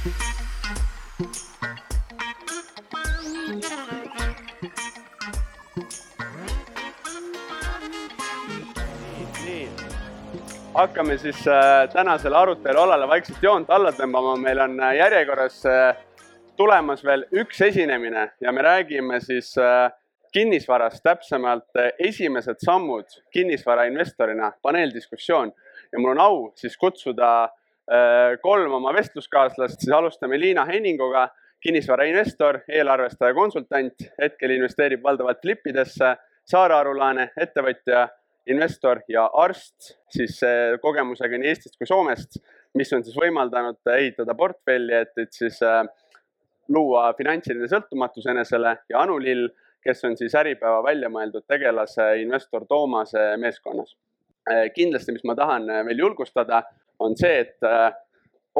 nii, hakkame siis äh, tänasele arutelu alale vaikselt joont alla tõmbama, meil on äh, järjekorras äh, tulemas veel üks esinemine ja me räägime siis kinnisvarast, täpsemalt esimesed sammud kinnisvarainvestorina, paneeldiskussioon. Ja mul on au siis kutsuda kolm oma vestluskaaslast, siis alustame Liina Henninguga, kinnisvarainvestor, eelarvestaja, konsultant, hetkel investeerib valdavalt flippidesse, Saare Arulaane, ettevõtja, investor ja arst, siis äh, kogemusega nii Eestist kui Soomest, mis on siis võimaldanud ehitada portfelli, et, et siis äh, luua finantsiline sõltumatus enesele. Ja Anu Lill, kes on siis Äripäeva välja mõeldud tegelase investor Toomase meeskonnas. kindlasti, mis ma tahan veel julgustada, on see, et äh,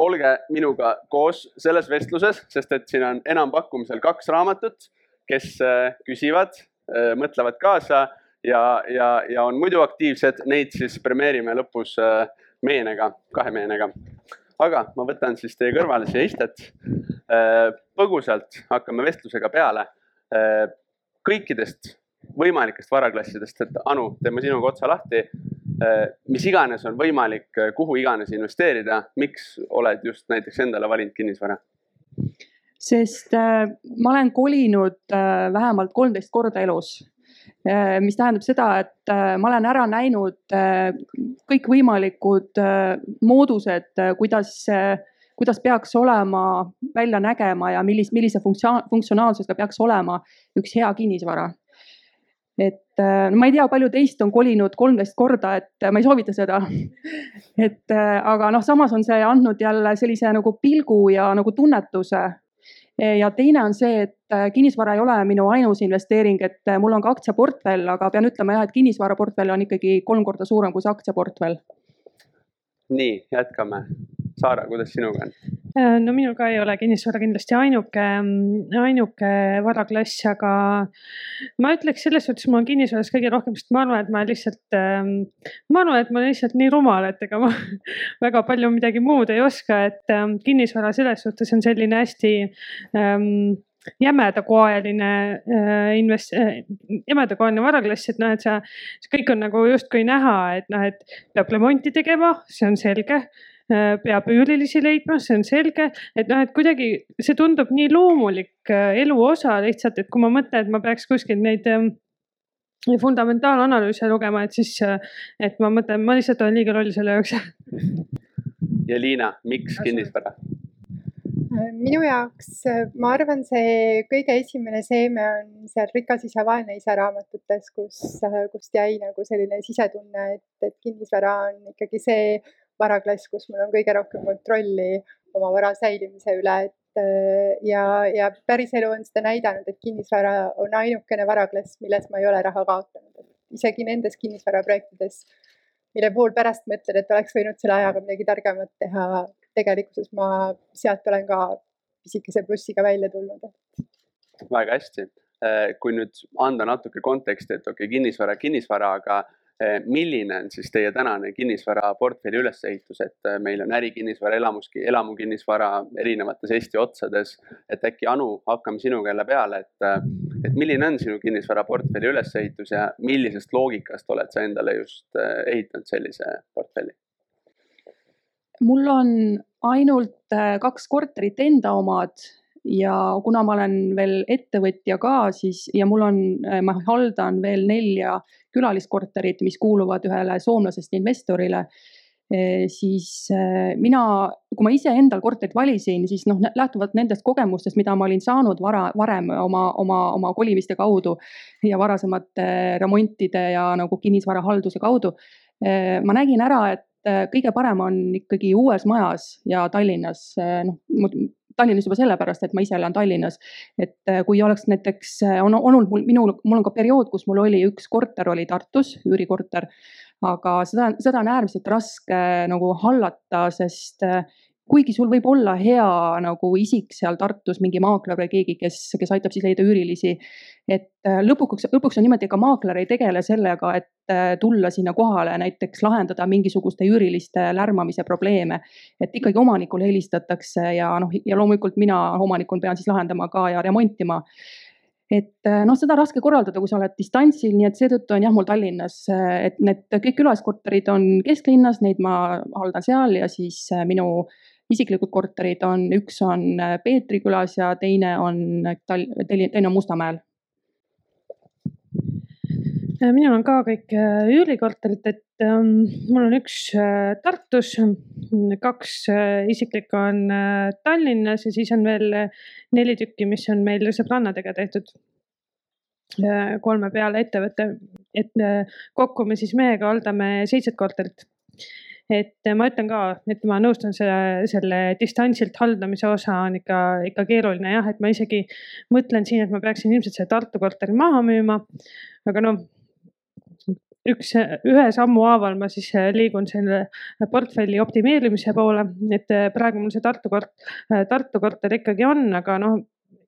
olge minuga koos selles vestluses, sest et siin on enampakkumisel kaks raamatut, kes äh, küsivad, äh, mõtlevad kaasa ja, ja, ja on muidu aktiivsed, neid siis premeerime lõpus meenega, kahe meenega. aga ma võtan siis teie kõrvale siia istet. põgusalt hakkame vestlusega peale kõikidest võimalikest varaklassidest, et Anu, teeme sinuga otsa lahti. Mis iganes on võimalik, kuhu iganes investeerida, miks oled just näiteks endale valinud kinnisvara? sest äh, ma olen kolinud äh, vähemalt kolmteist korda elus äh,. mis tähendab seda, et äh, ma olen ära näinud äh, kõikvõimalikud äh, moodused, kuidas äh, kuidas peaks olema, välja nägema ja millise, millise funktsioon, funktsionaalsusega peaks olema üks hea kinnisvara. Et no ma ei tea, palju teist on kolinud kolmteist korda, et ma ei soovita seda. et aga noh, samas on see andnud jälle sellise nagu pilgu ja nagu tunnetuse. ja teine on see, et kinnisvara ei ole minu ainus investeering, et mul on ka aktsiaportfell, aga pean ütlema jah, et kinnisvaraportfell on ikkagi kolm korda suurem kui see aktsiaportfell. nii, jätkame Saara, kuidas sinuga on? Äh, no minul ka ei ole kinnisvara kindlasti ainuke, ainuke varaklass, aga ma ütleks selles suhtes, mul on kinnisvaras kõige rohkem, sest ma arvan, et ma lihtsalt, ähm, ma arvan, et ma olen lihtsalt nii rumal, et ega ma väga palju midagi muud ei oska, et ähm, kinnisvara selles suhtes on selline hästi ähm, jämedakoeline äh, invest- äh,, jämedakoeline varaklass, et noh, et sa, kõik on nagu justkui näha, et noh, et peab remonti tegema, see on selge peab üürilisi leidma, see on selge, et noh, et kuidagi see tundub nii loomulik äh, elu osa lihtsalt, et kui ma mõtlen, et ma peaks kuskilt neid ähm, fundamentaalanalüüse lugema, et siis, äh, et ma mõtlen, ma lihtsalt olen liiga loll selle jaoks. ja Liina, miks kinnisvara? minu jaoks, ma arvan, see kõige esimene seeme on seal Rikas isa, vaene isa raamatutes, kus, kust jäi nagu selline sisetunne, et, et kinnisvara on ikkagi see varaklass, kus mul on kõige rohkem kontrolli oma vara säilimise üle, et äh, ja, ja päris elu on seda näidanud, et kinnisvara on ainukene varaklass, milles ma ei ole raha kaotanud. isegi nendes kinnisvaraprojektides, mille puhul pärast mõtled, et oleks võinud selle ajaga midagi targemat teha, tegelikkuses ma sealt olen ka pisikese plussiga välja tulnud. väga hästi, äh, kui nüüd anda natuke konteksti, et okei okay,, kinnisvara, kinnisvara, aga milline on siis teie tänane kinnisvaraportfelli ülesehitus, et eh, meil on ärikinnisvara, elamus, elamukinnisvara erinevates Eesti otsades. et äkki Anu, hakkame sinuga jälle peale, et, eh, et milline on sinu kinnisvaraportfelli ülesehitus ja millisest loogikast oled sa endale just ehitanud sellise portfelli? mul on ainult kaks korterit enda omad ja kuna ma olen veel ettevõtja ka, siis ja mul on, ma haldan veel nelja külaliskorterit, mis kuuluvad ühele soomlasest investorile eh, siis eh, mina, kui ma ise endal korterit valisin, siis noh, lähtuvalt nendest kogemustest, mida ma olin saanud vara, varem oma, oma, oma kolimiste kaudu ja varasemate remontide ja nagu kinnisvarahalduse kaudu. Eh, ma nägin ära, et kõige parem on ikkagi uues majas ja Tallinnas, noh Tallinnas juba sellepärast, et ma ise elan Tallinnas. et äh, kui oleks näiteks, äh, on olnud mul, minul, mul on ka periood, kus mul oli üks korter oli Tartus, üürikorter. aga seda, seda on äärmiselt raske nagu hallata, sest äh, kuigi sul võib olla hea nagu isik seal Tartus, mingi maakler või keegi, kes, kes aitab siis leida üürilisi. et äh, lõpuks, lõpuks on niimoodi, ega maakler ei tegele sellega, et äh, tulla sinna kohale, näiteks lahendada mingisuguste üüriliste lärmamise probleeme. et ikkagi omanikule helistatakse ja noh, ja loomulikult mina omanikuna pean siis lahendama ka ja remontima et äh, noh, seda raske korraldada, kui sa oled distantsil, nii et seetõttu on jah, mul Tallinnas, et need kõik külaskorterid on kesklinnas, neid ma haldan seal ja siis minu isiklikud korterid on, üks on äh, Peetri külas ja teine on Tal-, teine on Mustamäel äh, minul on ka kõik äh, üürikorterid, et ähm, mul on üks äh, Tartus, kaks äh, isiklikku on äh, Tallinnas ja siis on veel neli tükki, mis on meil sõbrannadega tehtud. kolme peale ettevõte, et kokku me siis mehega haldame seitset korterit et ma ütlen ka, et ma nõustun selle, selle distantsilt haldamise osa on ikka, ikka keeruline jah, et ma isegi mõtlen siin, et ma peaksin ilmselt selle Tartu korteri maha müüma. aga noh, üks, ühe sammu haaval ma siis liigun selle portfelli optimeerimise poole, et praegu mul see Tartu kort-, Tartu korter ikkagi on, aga noh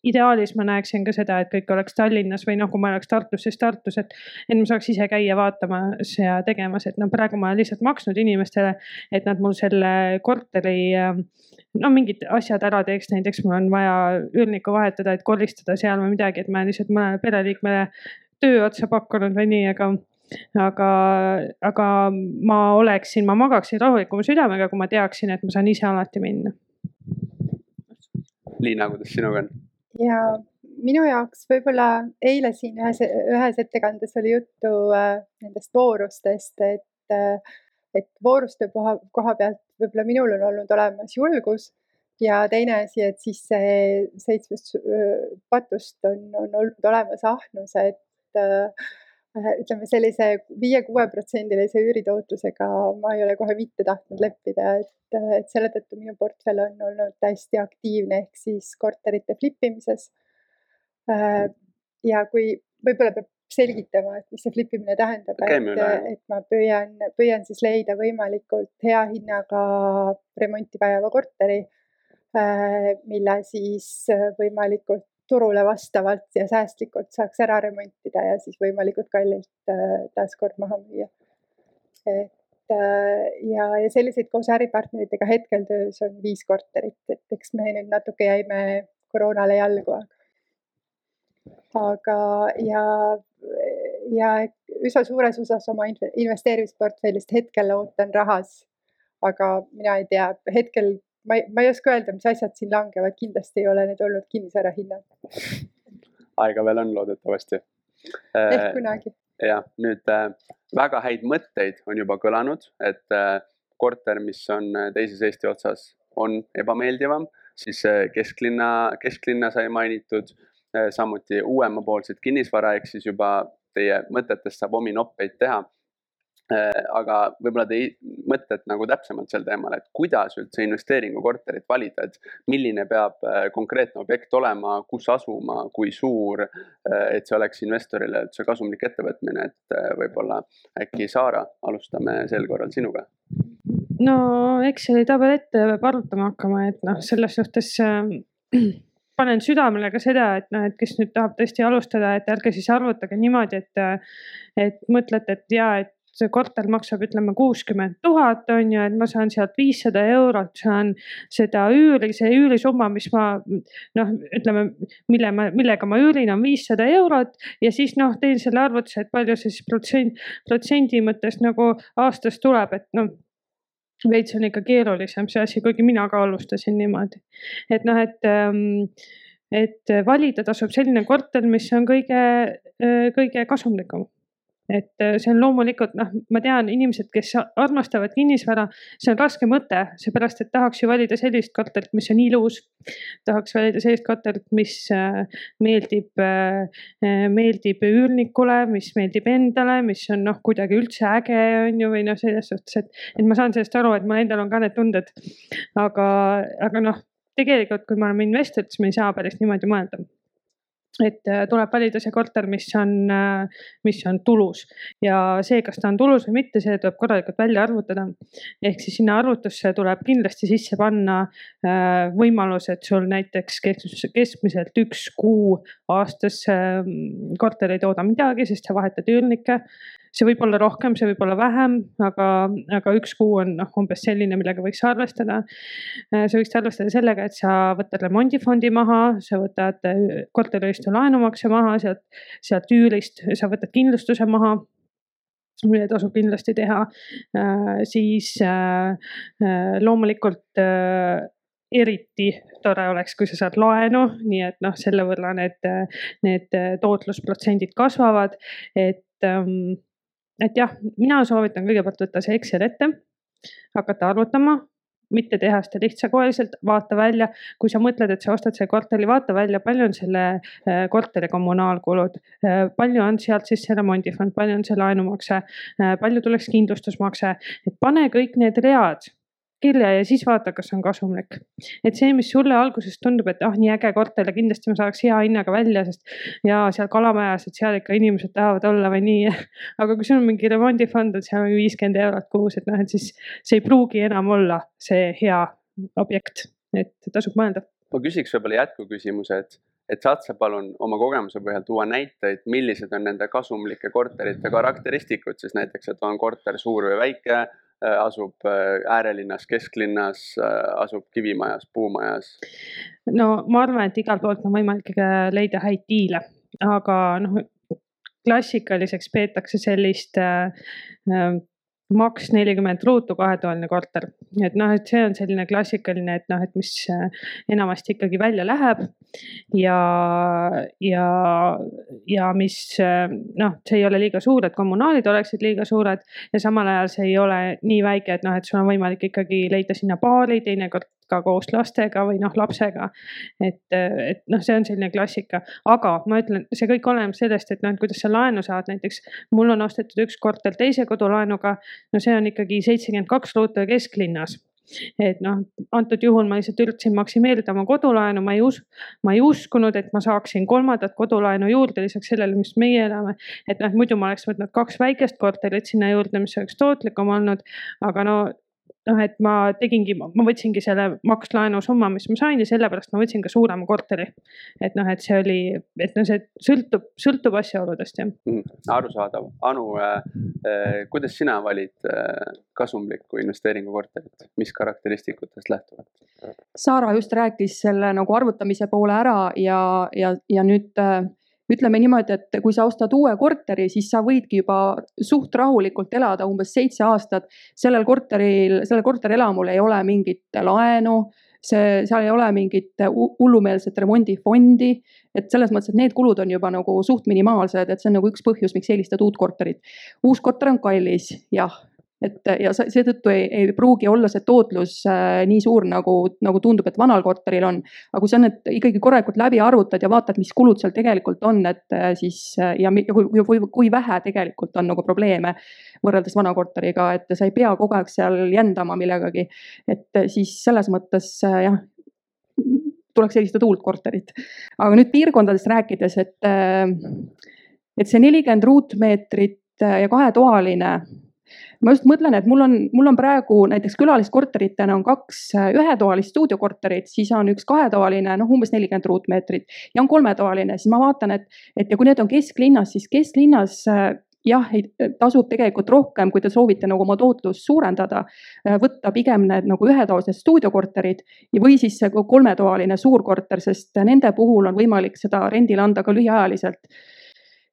ideaalis ma näeksin ka seda, et kõik oleks Tallinnas või noh, kui ma oleks Tartus, siis Tartus, et, et ma saaks ise käia vaatamas ja tegemas, et noh, praegu ma olen lihtsalt maksnud inimestele, et nad mul selle korteri no mingid asjad ära teeks, näiteks mul on vaja üürnikku vahetada, et koristada seal või midagi, et ma lihtsalt mõnele pereliikmele töö otsa pakkunud või nii, aga aga, aga ma oleksin, ma magaksin rahulikuma südamega, kui ma teaksin, et ma saan ise alati minna. Liina, kuidas sinuga on? Ja minu jaoks võib-olla eile siin ühes, ühes ettekandes oli juttu äh, nendest voorustest, et äh,, et vooruste koha, koha pealt võib-olla minul on olnud olemas julgus ja teine asi, et siis see seitsmest äh, patust on, on olnud olemas ahnus, et äh, ütleme sellise viie-kuueprotsendilise üüritootlusega ma ei ole kohe mitte tahtnud leppida, et, et selle tõttu minu portfell on olnud hästi aktiivne ehk siis korterite flip imises. Äh, ja kui võib-olla peab selgitama, et mis see flip imine tähendab, et, et ma püüan, püüan siis leida võimalikult hea hinnaga remonti vajava korteri, äh, mille siis võimalikult turule vastavalt ja säästlikult saaks ära remontida ja siis võimalikult kallilt äh, taaskord maha müüa. et äh, ja, ja selliseid koos äripartneritega hetkel töös on viis korterit, et eks me nüüd natuke jäime koroonale jalgu, aga aga ja, ja üsna suures osas oma investeerimisportfellist hetkel ootan rahas. aga mina ei tea, hetkel ma ei, ma ei oska öelda, mis asjad siin langevad, kindlasti ei ole need olnud kinnisvara hinnad. aega veel on loodetavasti. ehk äh, kunagi. jah, nüüd äh, väga häid mõtteid on juba kõlanud, et äh, korter, mis on teises Eesti otsas, on ebameeldivam, siis kesklinna, kesklinna sai mainitud, samuti uuemapoolset kinnisvara, ehk siis juba teie mõtetest saab omi noppeid teha Äh, aga võib-olla te mõtlete nagu täpsemalt sel teemal, et kuidas üldse investeeringukorterit valida, et milline peab äh, konkreetne objekt olema, kus asuma, kui suur, äh, et see oleks investorile üldse kasumlik ettevõtmine, et võib-olla äkki Saara, alustame sel korral sinuga. no Exceli tabelette peab arutama hakkama, et noh, selles suhtes äh, panen südamele ka seda, et noh, et kes nüüd tahab tõesti alustada, et ärge siis arvutage niimoodi, et, et mõtlete, et ja, et see korter maksab, ütleme kuuskümmend tuhat on ju, et ma saan sealt viissada eurot, saan seda üüri, see üürisumma, mis ma noh, ütleme, mille ma, millega ma üürin, on viissada eurot ja siis noh, teen selle arvutuse, et palju see siis protsent, protsendi mõttes nagu aastas tuleb, et noh veits on ikka keerulisem see asi, kuigi mina ka alustasin niimoodi. et noh, et, ähm, et valida tasub selline korter, mis on kõige, kõige kasumlikum et äh, see on loomulikult noh, ma tean inimesed, kes armastavad kinnisvara, see on raske mõte, seepärast et tahaks ju valida sellist korterit, mis on ilus. tahaks valida sellist korterit, mis äh, meeldib, äh, meeldib üürnikule, mis meeldib endale, mis on noh, kuidagi üldse äge on ju, või noh, selles suhtes, et, et ma saan sellest aru, et mul endal on ka need tunded. aga, aga noh, tegelikult, kui me oleme investorid, siis me ei saa päris niimoodi mõelda et äh, tuleb valida see korter, mis on, äh, mis on tulus ja see, kas ta on tulus või mitte, see tuleb korralikult välja arvutada. ehk siis sinna arvutusse tuleb kindlasti sisse panna äh, võimalus, et sul näiteks keskmiselt üks kuu aastas ähm, korter ei tooda midagi, sest sa vahetad üürnikke see võib olla rohkem, see võib olla vähem, aga, aga üks kuu on noh, umbes selline, millega võiks arvestada. Sa võiksid arvestada sellega, et sa võtad remondifondi maha, sa võtad äh, korteriühistu laenumakse maha sealt, sealt üürist, sa võtad kindlustuse maha mille tasub kindlasti teha, äh, siis loomulikult eriti tore oleks, kui sa saad laenu, nii et noh, selle võrra need, need tootlusprotsendid kasvavad, et ähm, et jah, mina soovitan kõigepealt võtta see Excel ette, hakata arvutama, mitte teha seda lihtsakoeliselt, vaata välja, kui sa mõtled, et sa ostad selle korteri, vaata välja, palju on selle äh, korteri kommunaalkulud, äh, palju on sealt siis see remondifond, palju on see laenumakse, äh, palju tuleks kindlustusmakse, et pane kõik need read kirja ja siis vaata, kas on kasumlik. et see, mis sulle alguses tundub, et ah, nii äge korter ja kindlasti ma saaks hea hinnaga välja, sest ja seal Kalamajas, et seal ikka inimesed tahavad olla või nii. aga kui sul on mingi remondifond, et seal on viiskümmend eurot kuus, et noh, et siis see ei pruugi enam olla see hea objekt, et tasub mõelda. ma küsiks võib-olla jätkuküsimuse, et et saad sa palun oma kogemuse põhjal tuua näiteid, millised on nende kasumlike korterite karakteristikud siis näiteks, et on korter suur või väike asub äh, äärelinnas, kesklinnas, äh, asub kivimajas, puumajas? no ma arvan, et igalt poolt on võimalik leida häid diile, aga noh, klassikaliseks peetakse sellist äh, maks nelikümmend ruutu kahetoaline korter. et noh, et see on selline klassikaline, et noh, et mis äh, enamasti ikkagi välja läheb. ja, ja, ja mis äh, noh, see ei ole liiga suur, et kommunaalid oleksid liiga suured ja samal ajal see ei ole nii väike, et noh, et sul on võimalik ikkagi leida sinna baari, teinekord ka koos lastega või noh, lapsega. et, et noh, see on selline klassika, aga ma ütlen, see kõik oleneb sellest, et noh, et kuidas sa laenu saad, näiteks mul on ostetud üks korter teise kodulaenuga. no see on ikkagi seitsekümmend kaks ruutu kesklinnas et noh, antud juhul ma lihtsalt üritasin maksimeerida oma kodulaenu, ma ei us-, ma ei uskunud, et ma saaksin kolmandat kodulaenu juurde lisaks sellele, mis meie elame. et noh, muidu ma oleks võtnud kaks väikest korterit sinna juurde, mis oleks tootlikum olnud, aga no noh, et ma tegingi, ma võtsingi selle makslaenu summa, mis ma sain ja sellepärast ma võtsin ka suurema korteri. et noh, et see oli, et noh, see sõltub, sõltub asjaoludest jah mm,. arusaadav, Anu äh,, äh, kuidas sina valid äh, kasumlikku investeeringukorterit, mis karakteristikutest lähtuvalt? Saara just rääkis selle nagu arvutamise poole ära ja, ja, ja nüüd äh, ütleme niimoodi, et kui sa ostad uue korteri, siis sa võidki juba suht rahulikult elada umbes seitse aastat. sellel korteril, sellel korterelamul ei ole mingit laenu, see, seal ei ole mingit hullumeelset remondifondi. et selles mõttes, et need kulud on juba nagu suht minimaalsed, et see on nagu üks põhjus, miks eelistad uut korterit. uus korter on kallis, jah et ja seetõttu ei, ei pruugi olla see tootlus äh, nii suur, nagu, nagu tundub, et vanal korteril on. aga kui sa need ikkagi korralikult läbi arvutad ja vaatad, mis kulud seal tegelikult on, et äh, siis äh, ja, ja kui, kui, kui vähe tegelikult on nagu probleeme võrreldes vana korteriga, et sa ei pea kogu aeg seal jändama millegagi. et siis selles mõttes jah tuleks eelistada uut korterit. aga nüüd piirkondadest rääkides, et, et see nelikümmend ruutmeetrit ja kahetoaline ma just mõtlen, et mul on, mul on praegu näiteks külaliskorteritena on kaks äh, ühetoalist stuudiokorterit, siis on üks kahetoaline, noh umbes nelikümmend ruutmeetrit ja on kolmetoaline, siis ma vaatan, et, et ja kui need on kesklinnas, siis kesklinnas äh, jah, tasub tegelikult rohkem, kui te soovite nagu oma tootlust suurendada, äh, võtta pigem need nagu ühetoalised stuudiokorterid või siis kolmetoaline suurkorter, sest nende puhul on võimalik seda rendile anda ka lühiajaliselt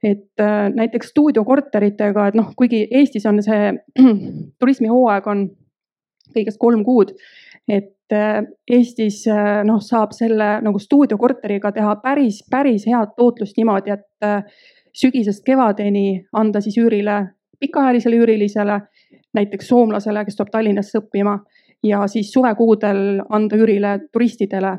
et äh, näiteks stuudiokorteritega, et noh, kuigi Eestis on see turismihooaeg on kõigest kolm kuud, et äh, Eestis äh, noh, saab selle nagu stuudiokorteriga teha päris, päris head tootlust niimoodi, et sügisest kevadeni anda siis üürile, pikaajalisele üürilisele, näiteks soomlasele, kes tuleb Tallinnasse õppima ja siis suvekuudel anda üürile turistidele.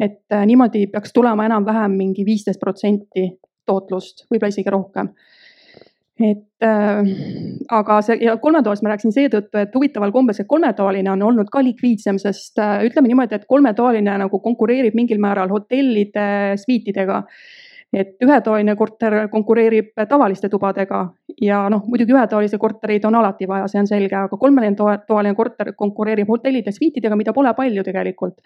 et niimoodi peaks tulema enam-vähem mingi viisteist protsenti tootlust, võib-olla isegi rohkem. et äh, aga see ja kolmetoalist ma rääkisin seetõttu, et huvitaval kombel see kolmetoaline on olnud ka likviidsem, sest äh, ütleme niimoodi, et kolmetoaline nagu konkureerib mingil määral hotellide sviitidega et ühetoaline korter konkureerib tavaliste tubadega ja noh, muidugi ühetoalisi kortereid on alati vaja, see on selge, aga kolmetoaline korter konkureerib hotellide sviitidega, mida pole palju tegelikult.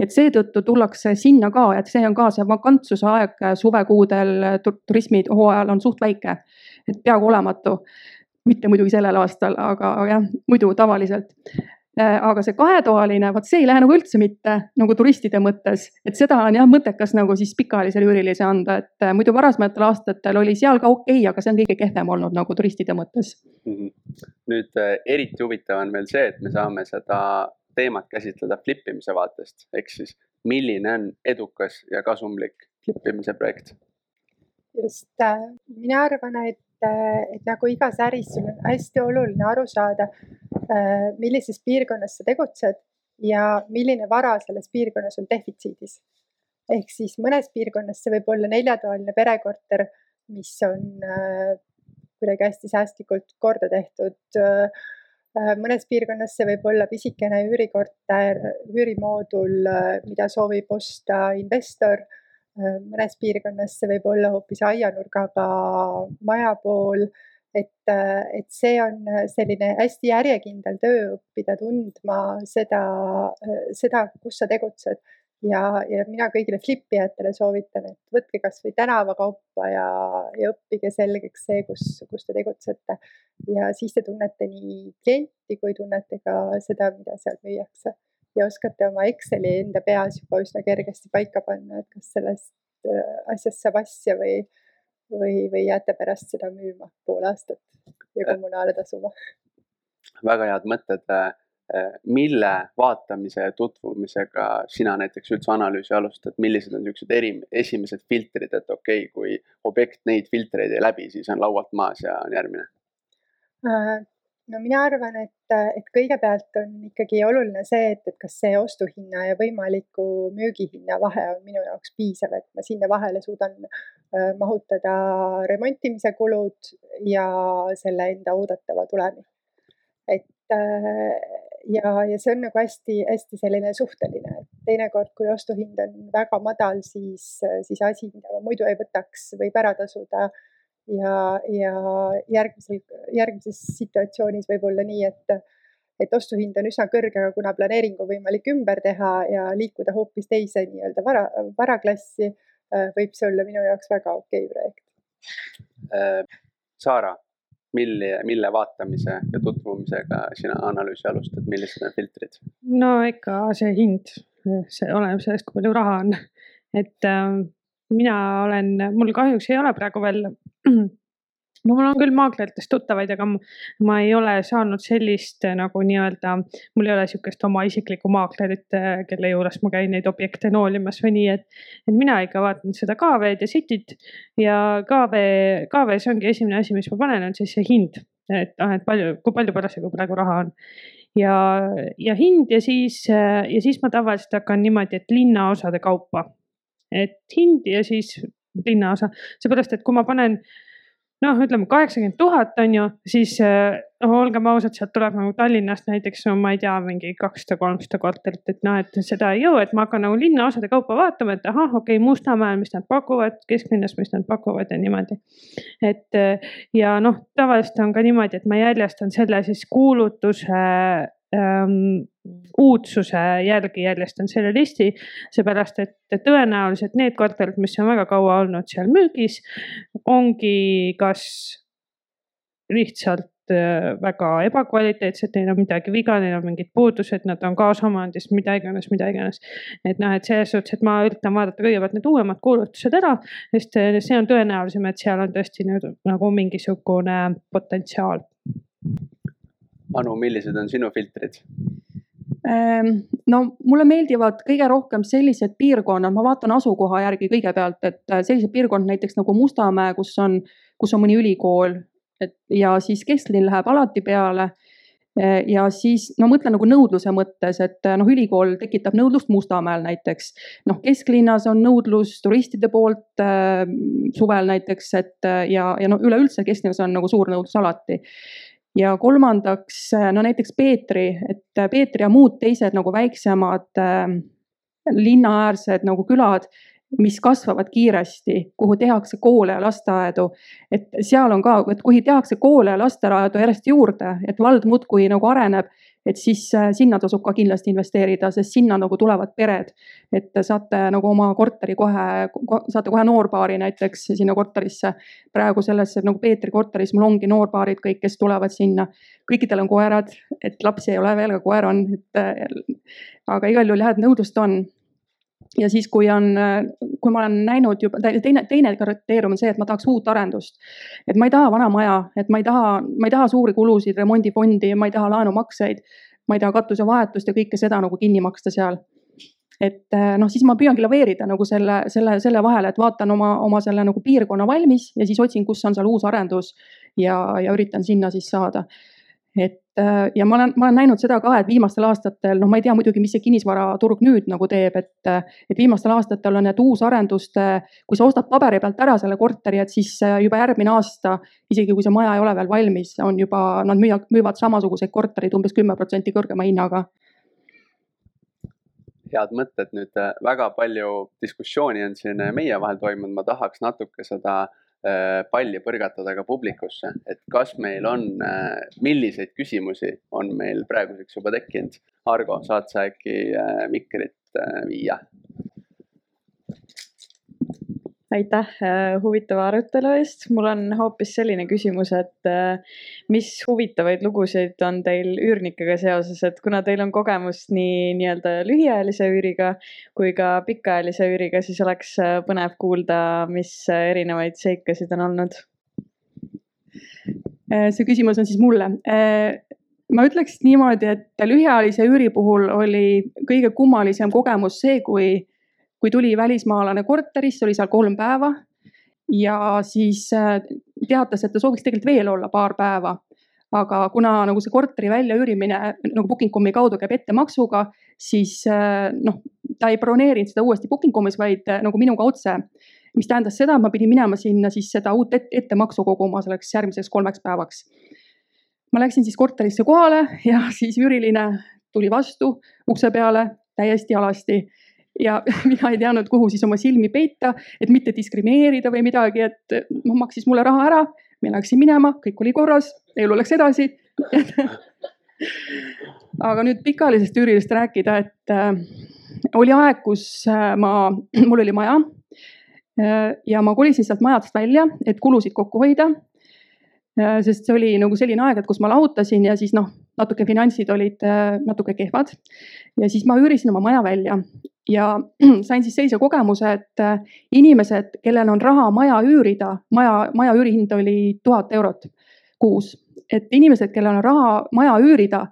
et seetõttu tullakse sinna ka, et see on ka see vakantsuse aeg suvekuudel turismihooajal on suht väike, et peaaegu olematu. Mitte muidugi sellel aastal, aga jah, muidu tavaliselt aga see kahetoaline, vot see ei lähe nagu üldse mitte nagu turistide mõttes, et seda on jah mõttekas nagu siis pikaajalisele üürilise anda, et äh, muidu varasematel aastatel oli seal ka okei okay,, aga see on kõige kehvem olnud nagu turistide mõttes. -hmm. nüüd äh, eriti huvitav on veel see, et me saame seda teemat käsitleda flip imise vaatest, ehk siis milline on edukas ja kasumlik flip imise projekt? just, mina arvan, et, et nagu igas äris, sul on hästi oluline aru saada Äh, millises piirkonnas sa tegutsed ja milline vara selles piirkonnas on defitsiidis. ehk siis mõnes piirkonnas see võib olla neljatoaline perekorter, mis on äh, kuidagi hästi säästlikult korda tehtud. Äh, mõnes piirkonnas see võib olla pisikene üürikorter, üürimoodul, mida soovib osta investor. mõnes piirkonnas see võib olla hoopis aianurgaga maja pool et, äh, et see on äh, selline hästi järjekindel töö õppida tundma seda, äh, seda, kus sa tegutsed. ja, ja mina kõigile flipijatele soovitan, et võtke kasvõi tänavakaupa ja, ja õppige selgeks see, kus, kus te tegutsete. ja siis te tunnete nii klienti kui tunnete ka seda, mida seal müüakse ja oskate oma Exceli enda peas juba üsna kergesti paika panna, et kas sellest asjast saab asja või või, või jääte pärast seda müüma pool aastat ja kommunaale tasuma? väga head mõtted. Äh, äh, mille vaatamise ja tutvumisega sina näiteks üldse analüüsi alustad, millised on niisugused eri, esimesed filtrid, et okei okay,, kui objekt neid filtreid ei läbi, siis on laualt maas ja on järgmine? Äh, no mina arvan, et, et kõigepealt on ikkagi oluline see, et, et kas see ostuhinna ja võimaliku müügihinna vahe on minu jaoks piisav, et ma sinna vahele suudan äh, mahutada remontimise kulud ja selle enda oodatava tulemi. et äh, ja, ja see on nagu hästi-hästi selline suhteline, et teinekord, kui ostuhind on väga madal, siis, siis asi, mida ma muidu ei võtaks, võib ära tasuda ja, ja järgmisel, järgmises situatsioonis võib olla nii, et, et ostuhind on üsna kõrge, aga kuna planeering on võimalik ümber teha ja liikuda hoopis teise nii-öelda vara, varaklassi, äh, võib see olla minu jaoks väga okei okay projekt. Äh, Saara, mille, mille vaatamise ja tutvumisega sina analüüsi alustad, millised on filtrid? no ikka see hind, see oleneb sellest, kui palju raha on, et äh, mina olen, mul kahjuks ei ole praegu veel no mul on küll maakleritest tuttavaid, aga ma ei ole saanud sellist eh, nagu nii-öelda, mul ei ole sihukest oma isiklikku maaklerit, eh, kelle juures ma käin neid objekte noolimas või nii, et. et mina ikka vaatan seda KV-d ja Cityt ja KV, KV-s ongi esimene asi, mis ma panen, on siis see hind. et noh, et palju, kui palju parasjagu praegu raha on ja, ja hind ja siis, eh, ja siis ma tavaliselt hakkan niimoodi, et linnaosade kaupa et hind ja siis linnaosa, seepärast et kui ma panen noh, ütleme kaheksakümmend tuhat on ju, siis noh, olgem ausad, sealt tuleb nagu Tallinnast näiteks no ma ei tea, mingi kakssada, kolmsada korterit, et noh, et seda ei jõua, et ma hakkan nagu linnaosade kaupa vaatama, et ahah, okei okay,, Mustamäel, mis nad pakuvad, kesklinnas, mis nad pakuvad ja niimoodi. et ja noh, tavaliselt on ka niimoodi, et ma jäljastan selle siis kuulutuse ähm, uudsuse järgi jäljest on selle listi, seepärast et tõenäoliselt need korterid, mis on väga kaua olnud seal müügis, ongi kas lihtsalt äh, väga ebakvaliteetsed, neil on midagi viga, neil on mingid puudused, nad on kaasomandis, mida iganes, mida iganes. et noh, et selles suhtes, et ma üritan vaadata kõigepealt need uuemad kuulutused ära, sest äh, see on tõenäolisem, et seal on tõesti nüüd nagu mingisugune potentsiaal Anu, millised on sinu filtrid? Ehm, no mulle meeldivad kõige rohkem sellised piirkonnad, ma vaatan asukoha järgi kõigepealt, et äh, sellised piirkonnad näiteks nagu Mustamäe, kus on, kus on mõni ülikool, et ja siis kesklinn läheb alati peale. Äh, ja siis no mõtlen nagu nõudluse mõttes, et noh, ülikool tekitab nõudlust Mustamäel näiteks. noh, kesklinnas on nõudlus turistide poolt äh, suvel näiteks, et ja, ja no üleüldse kesklinnas on nagu suur nõudlus alati ja kolmandaks, no näiteks Peetri, et Peetri ja muud teised nagu väiksemad äh, linnaäärsed nagu külad, mis kasvavad kiiresti, kuhu tehakse koole ja lasteaedu. et seal on ka, et kui tehakse koole ja lasteaedu järjest juurde, et vald muudkui nagu areneb, et siis äh, sinna tasub ka kindlasti investeerida, sest sinna nagu tulevad pered. et saate nagu oma korteri kohe, saate kohe noorpaari näiteks sinna korterisse. praegu selles nagu Peetri korteris mul ongi noorbaarid kõik, kes tulevad sinna. kõikidel on koerad, et lapsi ei ole veel, aga koer on, et äh, aga igal juhul jah, et nõudlust on ja siis, kui on, kui ma olen näinud juba, teine, teine kriteerium on see, et ma tahaks uut arendust. et ma ei taha vana maja, et ma ei taha, ma ei taha suuri kulusid, remondifondi, ma ei taha laenumakseid. ma ei taha katusevahetust ja kõike seda nagu kinni maksta seal. et noh, siis ma püüangi laveerida nagu selle, selle, selle vahele, et vaatan oma, oma selle nagu piirkonna valmis ja siis otsin, kus on seal uus arendus ja, ja üritan sinna siis saada et äh, ja ma olen, ma olen näinud seda ka, et viimastel aastatel, noh, ma ei tea muidugi, mis see kinnisvaraturg nüüd nagu teeb, et, et viimastel aastatel on need uusarenduste, kui sa ostad paberi pealt ära selle korteri, et siis äh, juba järgmine aasta, isegi kui see maja ei ole veel valmis, on juba, nad müüa, müüvad samasuguseid korterid umbes kümme protsenti kõrgema hinnaga. Head mõtted nüüd, äh, väga palju diskussiooni on siin meie vahel toimunud, ma tahaks natuke seda äh, Äh, palli põrgatada ka publikusse, et kas meil on, äh, milliseid küsimusi on meil praeguseks juba tekkinud. Argo, saad sa äkki äh, mikrit viia? Aitäh äh, huvitava arutelu eest. mul on hoopis selline küsimus, et äh, mis huvitavaid lugusid on teil üürnikega seoses, et kuna teil on kogemust nii nii-öelda lühiajalise üüriga kui ka pikaajalise üüriga, siis oleks äh, põnev kuulda, mis erinevaid seikasid on olnud. see küsimus on siis mulle ma ütleks niimoodi, et lühiajalise üüri puhul oli kõige kummalisem kogemus see, kui kui tuli välismaalane korterisse, oli seal kolm päeva ja siis äh, teatas, et ta sooviks tegelikult veel olla paar päeva. aga kuna nagu see korteri väljaüürimine nagu booking.com'i kaudu käib ettemaksuga, siis äh, noh, ta ei broneerinud seda uuesti booking.com'is, vaid äh, nagu minuga otse. mis tähendas seda, et ma pidin minema sinna siis seda uut ettemaksu koguma selleks järgmiseks kolmeks päevaks. ma läksin siis korterisse kohale ja siis üüriline tuli vastu ukse peale täiesti alasti ja mina ei teadnud, kuhu siis oma silmi peita, et mitte diskrimineerida või midagi, et noh, maksis mulle raha ära, ma läksin minema, kõik oli korras, elu läks edasi. Aga nüüd pikaajalisest üürilist rääkida, et äh, oli aeg, kus äh, ma, mul oli maja. Äh, ja ma kolisin sealt majadest välja, et kulusid kokku hoida. Äh,. sest see oli nagu selline aeg, et kus ma lahutasin ja siis noh, natuke finantsid olid äh, natuke kehvad. Ja siis ma üürisin oma maja välja ja sain siis sellise kogemuse, et äh, inimesed, kellel on raha maja üürida, maja, maja üürihind oli tuhat eurot kuus, et inimesed, kellel on raha maja üürida,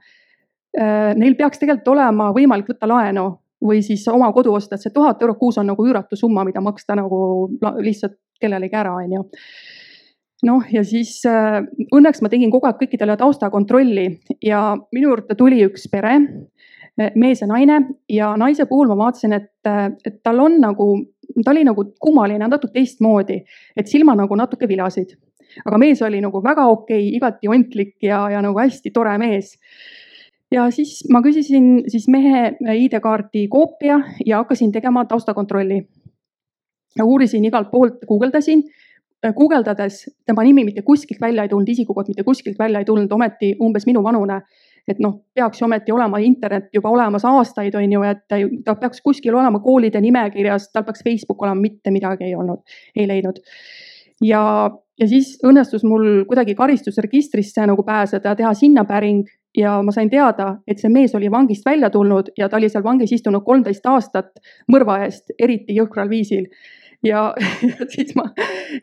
äh, neil peaks tegelikult olema võimalik võtta laenu või siis oma kodu osta, et see tuhat eurot kuus on nagu üüratu summa, mida maksta nagu lihtsalt kellelegi ära, onju noh, ja siis äh, õnneks ma tegin kogu aeg kõikidele taustakontrolli ja minu juurde tuli üks pere mees ja naine ja naise puhul ma vaatasin, et, et tal on nagu, ta oli nagu kummaline, natuke teistmoodi, et silmad nagu natuke vilasid. aga mees oli nagu väga okei okay,, igati ontlik ja, ja nagu hästi tore mees. ja siis ma küsisin siis mehe ID-kaardi koopia ja hakkasin tegema taustakontrolli. uurisin igalt poolt, guugeldasin guugeldades tema nimi mitte kuskilt välja ei tulnud, isikukood mitte kuskilt välja ei tulnud, ometi umbes minu vanune et noh, peaks ju ometi olema internet juba olemas aastaid, on ju, et ta peaks kuskil olema koolide nimekirjas, tal peaks Facebook olema, mitte midagi ei olnud, ei leidnud. ja, ja siis õnnestus mul kuidagi karistusregistrisse nagu pääseda, teha sinna päring ja ma sain teada, et see mees oli vangist välja tulnud ja ta oli seal vangis istunud kolmteist aastat mõrva eest, eriti jõhkral viisil ja siis ma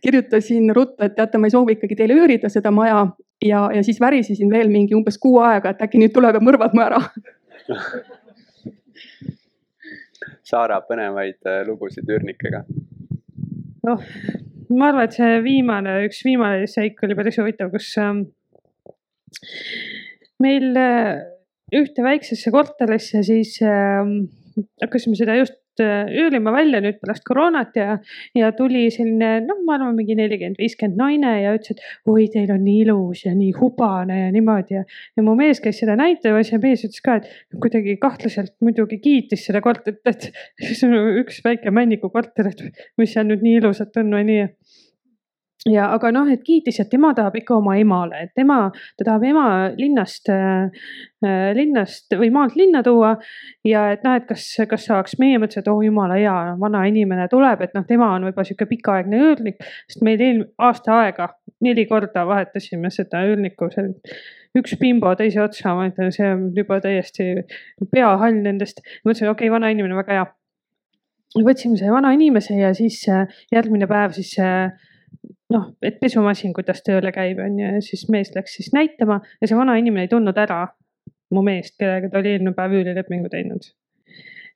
kirjutasin ruttu, et teate, ma ei soovi ikkagi teile üürida seda maja ja, ja siis värisesin veel mingi umbes kuu aega, et äkki nüüd tuleb ja mõrvad mu ära Saara, põnevaid äh, lugusid üürnikega? noh, ma arvan, et see viimane, üks viimane seik oli päris huvitav, kus ähm, meil äh, ühte väiksesse korterisse siis äh, hakkasime seda just üürima välja nüüd pärast koroonat ja, ja tuli selline noh, ma arvan, mingi nelikümmend, viiskümmend naine ja ütles, et oi, teil on nii ilus ja nii hubane ja niimoodi ja. ja mu mees käis seda näitamas ja mees ütles ka, et kuidagi kahtlaselt muidugi kiitis seda korterit, et see on üks väike Männiku korter, et mis seal nüüd nii ilusat on või nii ja aga noh, et kiitis, et tema tahab ikka oma emale, et tema, ta tahab ema linnast äh,, linnast või maalt linna tuua. ja et noh, et kas, kas saaks, meie mõtlesime, et oh jumala hea, vana inimene tuleb, et noh, tema on võib-olla sihuke pikaaegne üürnik. sest meil eelmine aasta aega neli korda vahetasime seda üürnikku, see üks bimbo teise otsa, ma ütlen, see on juba täiesti peahall nendest. mõtlesin, okei okay,, vana inimene, väga hea. võtsime selle vana inimese ja siis äh, järgmine päev siis äh, noh, et pesumasin, kuidas tööle käib, on ju, ja siis mees läks siis näitama ja see vana inimene ei tundnud ära mu meest, kellega ta oli eelmine päev üürilepingu teinud.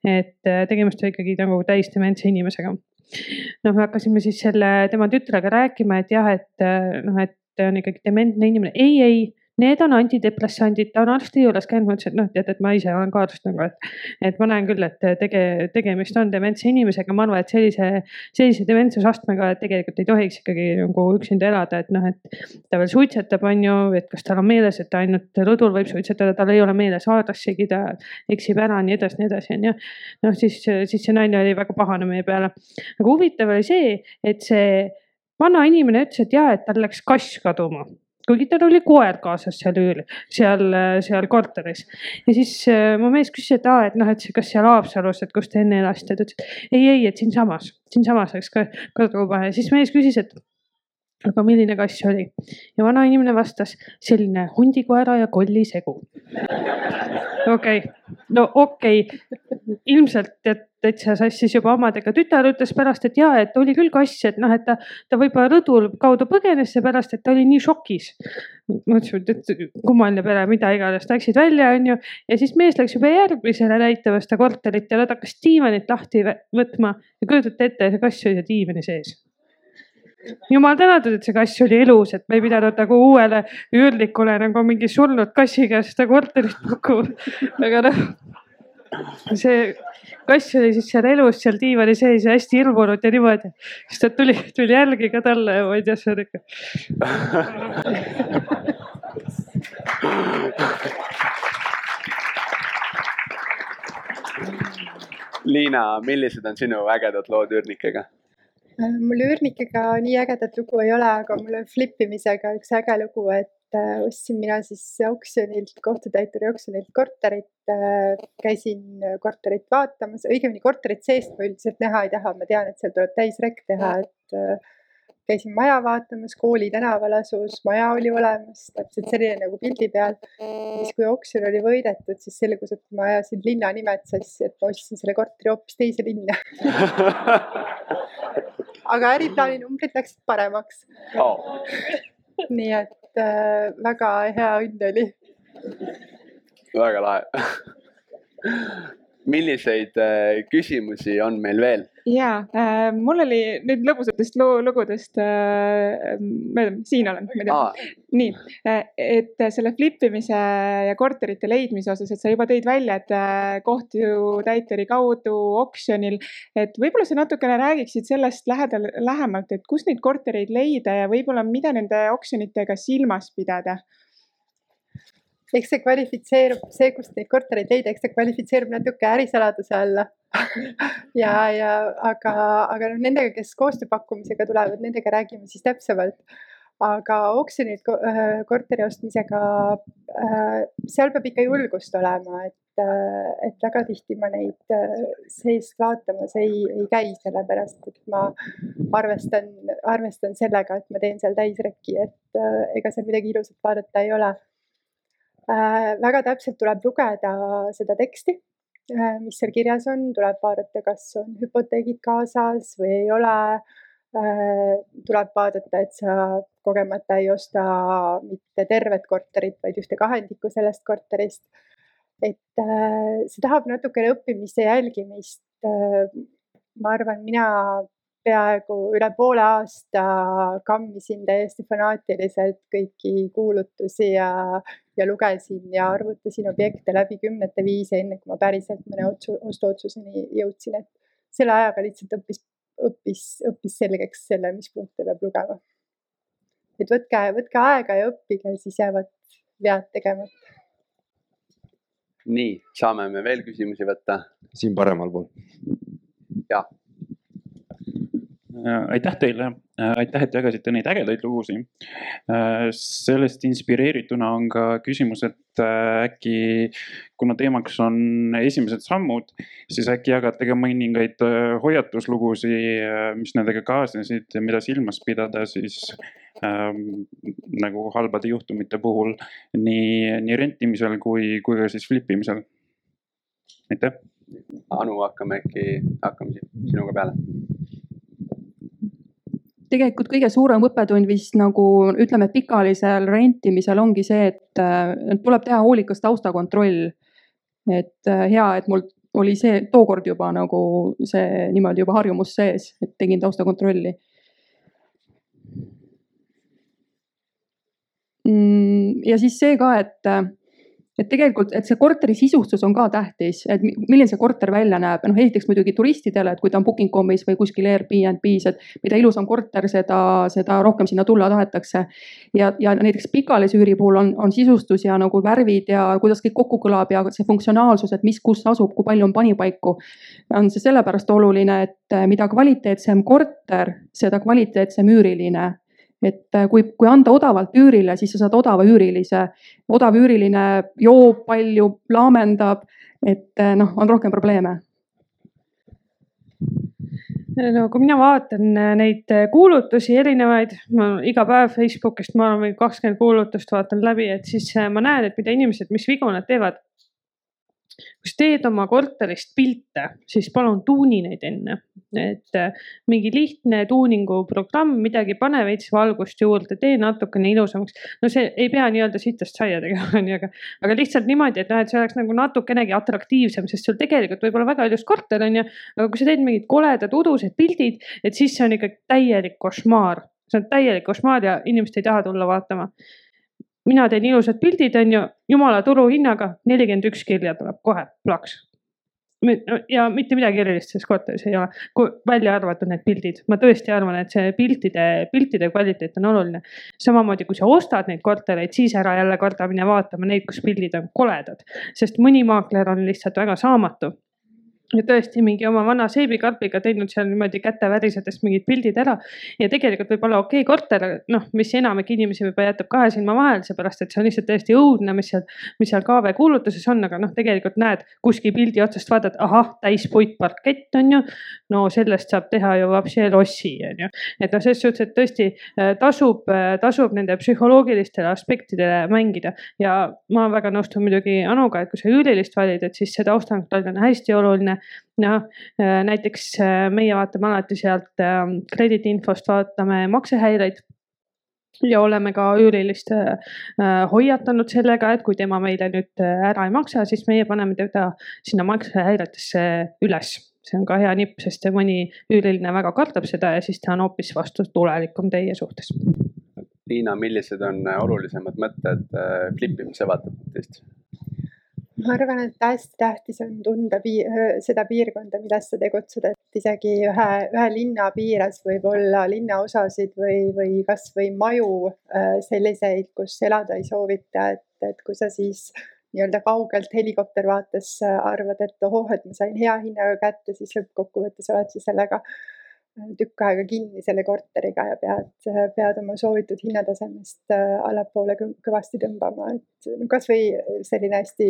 et äh, tegemist oli ikkagi nagu täisdementse inimesega. noh, me hakkasime siis selle tema tütrega rääkima, et jah, et äh, noh, et on ikkagi dementne inimene. ei, ei Need on antidepressandid, ta on arsti juures käinud, ma ütlesin, et noh, tead, et ma ise olen ka arst nagu, et. et ma näen küll, et tege, tegemist on dementse inimesega, ma arvan, et sellise, sellise dementsusastmega tegelikult ei tohiks ikkagi nagu üksinda elada, et noh, et. ta veel suitsetab, on ju, et kas tal on meeles, et ta ainult rõdul võib suitsetada, tal ei ole meeles aadressigi, ta eksib ära, nii edasi, nii edasi, on ju. noh, siis, siis see naine oli väga pahane meie peale. aga huvitav oli see, et see vana inimene ütles, et ja, et tal läks kass kaduma kuigi tal oli koer kaasas seal üür, seal, seal korteris. ja siis äh, mu mees küsis, et aa, et noh, et kas seal Haapsalus, et kus te enne elasite, ta ütles, et ei, ei, et siinsamas, siinsamas läks ka kaduma ja siis mees küsis, et aga milline kass oli ja vanainimene vastas selline hundikoera ja kolli segu. okei okay., no okei okay., ilmselt, täitsa sassis juba omadega. tütar ütles pärast, et ja, et oli küll kass, et noh, et ta, ta võib-olla rõdul kaudu põgenes seepärast, et ta oli nii šokis. mõtlesime, et kummaline pere, mida iganes, läksid välja, onju. ja siis mees läks juba järgmisele näitama seda korterit ja nad hakkas diivanit lahti võtma ja kujutate ette, see kass oli diivani sees jumal tänatud, et see kass oli elus, et me ei pidanud nagu uuele üürnikule nagu mingi surnud kassi käest korterit pakkuma. aga noh, see kass oli siis seal elus seal diivani sees ja hästi hirmunud ja niimoodi. siis ta tuli, tuli jälgi ka talle ja ma ei tea, see on ikka Liina, millised on sinu ägedad lood üürnikega? Äh, mul üürnikega nii ägedat lugu ei ole, aga mul on flippimisega üks äge lugu, et äh, ostsin mina siis oksjonilt, kohtutäituri oksjonilt korterit. Äh, käisin korterit vaatamas, õigemini korterit seest ma üldiselt näha ei taha, ma tean, et seal tuleb täisrekk teha, et käisin maja vaatamas, kooli tänaval asus, maja oli olemas, täpselt selline nagu pildi peal. siis, kui oksjon oli võidetud, siis selgus, et ma ajasin linna nimed sassi, et ma ostsin selle korteri hoopis teise linna aga äriplaani numbrid läksid paremaks oh. nii et äh, väga hea õnn oli. väga lahe milliseid äh, küsimusi on meil veel? Ja äh, mul oli nüüd lõbusatest lugudest äh,, siin olen, ma ei tea. nii, äh, et selle flip imise ja korterite leidmise osas, et sa juba tõid välja, et äh, kohtutäituri kaudu oksjonil, et võib-olla sa natukene räägiksid sellest lähedal, lähemalt, et kus neid kortereid leida ja võib-olla mida nende oksjonitega silmas pidada eks see kvalifitseerub, see, kust neid kortereid leida, eks see kvalifitseerub natuke ärisaladuse alla ja, ja aga, aga noh, nendega, kes koostööpakkumisega tulevad, nendega räägime siis täpsemalt. aga oksjonid äh, korteri ostmisega, äh, seal peab ikka julgust olema, et, äh, et väga tihti ma neid seest vaatamas ei, ei käi, sellepärast et ma arvestan, arvestan sellega, et ma teen seal täisrekki, et ega seal midagi ilusat vaadata ei ole Äh, väga täpselt tuleb lugeda seda teksti, äh, mis seal kirjas on, tuleb vaadata, kas on hüpoteegid kaasas või ei ole. Äh, tuleb vaadata, et sa kogemata ei osta mitte tervet korterit, vaid ühte kahendikku sellest korterist. et see tahab natukene õppimist ja jälgimist. ma arvan, mina peaaegu üle poole aasta kammisin täiesti fanaatiliselt kõiki kuulutusi ja, ja lugesin ja arvutasin objekte läbi kümnete viisi, enne kui ma päriselt mõne otsu, ostuotsuseni jõudsin, et selle ajaga lihtsalt õppis, õppis, õppis selgeks selle, mis punkte peab lugema. et võtke, võtke aega ja õppige, siis jäävad vead tegemata. nii, saame me veel küsimusi võtta? siin paremal pool. jah aitäh teile, äh, aitäh, et jagasite neid ägedaid lugusid. Äh, sellest inspireerituna on ka küsimus, et äkki kuna teemaks on esimesed sammud, siis äkki jagate ka mõningaid hoiatuslugusid, mis nendega kaasnesid ja mida silmas pidada siis ähm, nagu halbade juhtumite puhul nii, nii rentimisel kui, kui ka siis flip imisel. aitäh. Anu, hakkame äkki, hakkame sinuga peale tegelikult kõige suurem õppetund vist nagu ütleme, pikaajalisel rentimisel ongi see, et äh, tuleb teha hoolikas taustakontroll. et äh, hea, et mul oli see tookord juba nagu see niimoodi juba harjumus sees, et tegin taustakontrolli. Mm, ja siis see ka, et et tegelikult, et see korteri sisustus on ka tähtis, et milline see korter välja näeb, noh esiteks muidugi turistidele, et kui ta on booking.com'is või kuskil Airbnb-s, et mida ilusam korter, seda, seda rohkem sinna tulla tahetakse. ja, ja näiteks pikaajalise üüri puhul on, on sisustus ja nagu värvid ja kuidas kõik kokku kõlab ja see funktsionaalsus, et mis, kus asub, kui palju on panipaiku. on see sellepärast oluline, et mida kvaliteetsem korter, seda kvaliteetsem üüriline et äh, kui, kui anda odavalt üürile, siis sa saad odava üürilise. odav üüriline joob palju, laamendab, et äh, noh, on rohkem probleeme no kui mina vaatan äh, neid kuulutusi erinevaid, ma iga päev Facebookist, ma arvan, kakskümmend kuulutust vaatan läbi, et siis ma näen, et mida inimesed, mis vigu nad teevad kui sa teed oma korterist pilte, siis palun tuuni neid enne. et äh, mingi lihtne tuuninguprogramm, midagi, pane veits valgust juurde, tee natukene ilusamaks. no see ei pea nii-öelda sitast saia tegema, onju, aga, aga lihtsalt niimoodi, et noh, et see oleks nagu natukenegi atraktiivsem, sest sul tegelikult võib olla väga ilus korter, onju. aga kui sa teed mingid koledad udused pildid, et siis see on ikka täielik košmaar see on täielik košmaar ja inimesed ei taha tulla vaatama mina teen ilusad pildid, on ju, jumala turuhinnaga nelikümmend üks kirja tuleb kohe plaks. ja mitte midagi erilist selles korteris ei ole, kui välja arvatud need pildid, ma tõesti arvan, et see piltide, piltide kvaliteet on oluline. samamoodi, kui sa ostad neid kortereid, siis ära jälle karda mine vaatama neid, kus pildid on koledad, sest mõni maakler on lihtsalt väga saamatu tõesti mingi oma vana seebikarbiga teinud seal niimoodi käte värisedes mingid pildid ära. ja tegelikult võib olla okei okay korter, noh, mis enamik inimesi võib-olla jätab kahe silma vahele, seepärast et see on lihtsalt täiesti õudne, mis seal, mis seal KV kuulutuses on, aga noh, tegelikult näed kuskil pildi otsast vaatad, ahah, täis puitparkett on ju. no sellest saab teha ju vapsi lossi on ju, et noh, selles suhtes, et tõesti äh, tasub, äh, tasub nende psühholoogilistele aspektidele mängida ja ma väga nõustun muidugi Anuga, et kui sa üülilist valid, et siis see taustakontroll on hästi oluline noh, äh, näiteks äh, meie vaatame alati sealt ähm, krediidiinfost, vaatame maksehäireid ja oleme ka üürilist äh, hoiatanud sellega, et kui tema meile nüüd ära ei maksa, siis meie paneme teda sinna maksehäiretesse üles. see on ka hea nipp, sest mõni üüriline väga kardab seda ja siis ta on hoopis vastutulelikum teie suhtes. Liina, millised on olulisemad mõtted flip imise vaatepunktist? Ma arvan, et hästi tähtis on tunda piir, seda piirkonda, milles sa tegutsed, et isegi ühe, ühe linna piires võib olla linnaosasid või, või kasvõi maju selliseid, kus elada ei soovita, et, et kui sa siis nii-öelda kaugelt helikoptervaates arvad, et ohoh, et ma sain hea hinnaga kätte, siis lõppkokkuvõttes oled sa sellega tükk aega kinni selle korteriga ja pead, pead oma soovitud hinnatasemest allapoole kõvasti tõmbama, et no kasvõi selline hästi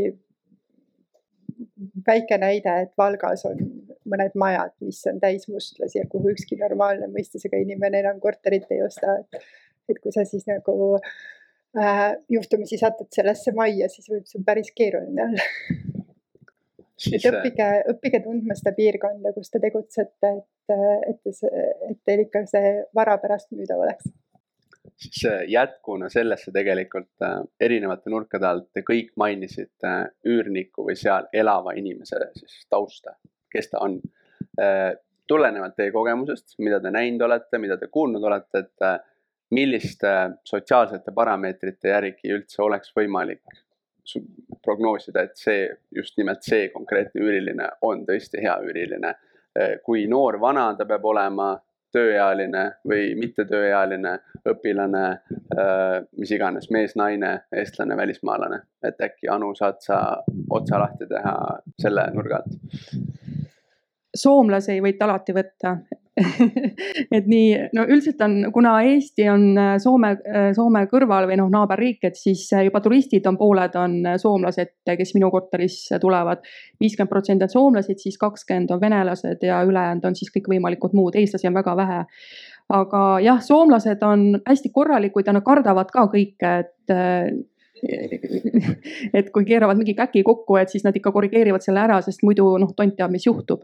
väike näide, et Valgas on mõned majad, mis on täis mustlasi ja kuhu ükski normaalne mõistusega inimene enam korterit ei osta, et. et kui sa siis nagu äh, juhtumisi satud sellesse majja, siis võib see päris keeruline olla et õppige, õppige tundma seda piirkonda, kus te tegutsete, et, et, et teil ikka see vara pärast müüdav oleks siis jätkuna sellesse tegelikult äh, erinevate nurkade alt te kõik mainisite äh, üürniku või seal elava inimese siis tausta, kes ta on. Äh, tulenevalt teie kogemusest, mida te näinud olete, mida te kuulnud olete, et milliste sotsiaalsete parameetrite järgi üldse oleks võimalik prognoosida, et see, just nimelt see konkreetne üüriline on tõesti hea üüriline kui noor, vana ta peab olema, tööealine või mittetööealine, õpilane, mis iganes, mees, naine, eestlane, välismaalane. et äkki Anu, saad sa otsa lahti teha selle nurga alt? soomlasi võite alati võtta et nii, no üldiselt on, kuna Eesti on äh, Soome, äh, Soome kõrval või noh, naaberriik, et siis äh, juba turistid on, pooled on soomlased, kes minu korterisse tulevad. viiskümmend protsenti on soomlased, siis kakskümmend on venelased ja ülejäänud on siis kõikvõimalikud muud, eestlasi on väga vähe. aga jah, soomlased on hästi korralikud ja nad kardavad ka kõike, et et kui keeravad mingi käki kokku, et siis nad ikka korrigeerivad selle ära, sest muidu noh, tont teab, mis juhtub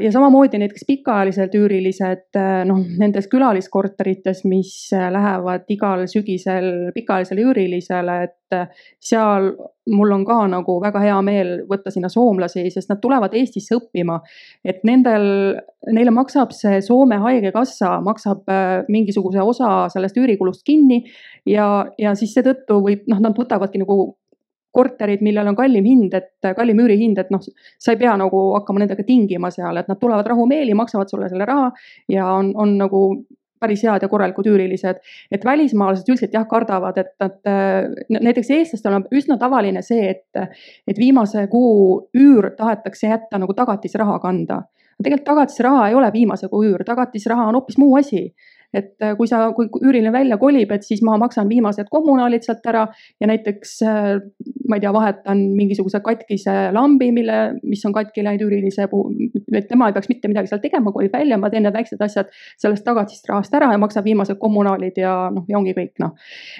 ja samamoodi näiteks pikaajalised üürilised, äh, noh nendes külaliskorterites, mis äh, lähevad igal sügisel pikaajalisele üürilisele, et seal mul on ka nagu väga hea meel võtta sinna soomlasi, sest nad tulevad Eestisse õppima. et nendel, neile maksab see Soome haigekassa, maksab mingisuguse osa sellest üürikulust kinni ja, ja siis seetõttu võib, noh, nad võtavadki nagu korterid, millel on kallim hind, et kallim üürihind, et noh, sa ei pea nagu hakkama nendega tingima seal, et nad tulevad rahumeeli, maksavad sulle selle raha ja on, on nagu päris head ja korralikud üürilised. et välismaalased üldiselt jah, kardavad, et nad näiteks eestlastel on üsna tavaline see, et, et viimase kuu üür tahetakse jätta nagu tagatisraha kanda. tegelikult tagatisraha ei ole viimase kuu üür, tagatisraha on hoopis muu asi et äh, kui sa, kui üüriline välja kolib, et siis ma maksan viimased kommunaalid sealt ära ja näiteks äh, ma ei tea, vahetan mingisuguse katkise lambi, mille, mis on katki läinud üürilise puhul, et tema ei peaks mitte midagi seal tegema, kolib välja, ma teen need väiksed asjad sellest tagatisest rahast ära ja maksan viimased kommunaalid ja noh, ja ongi kõik noh.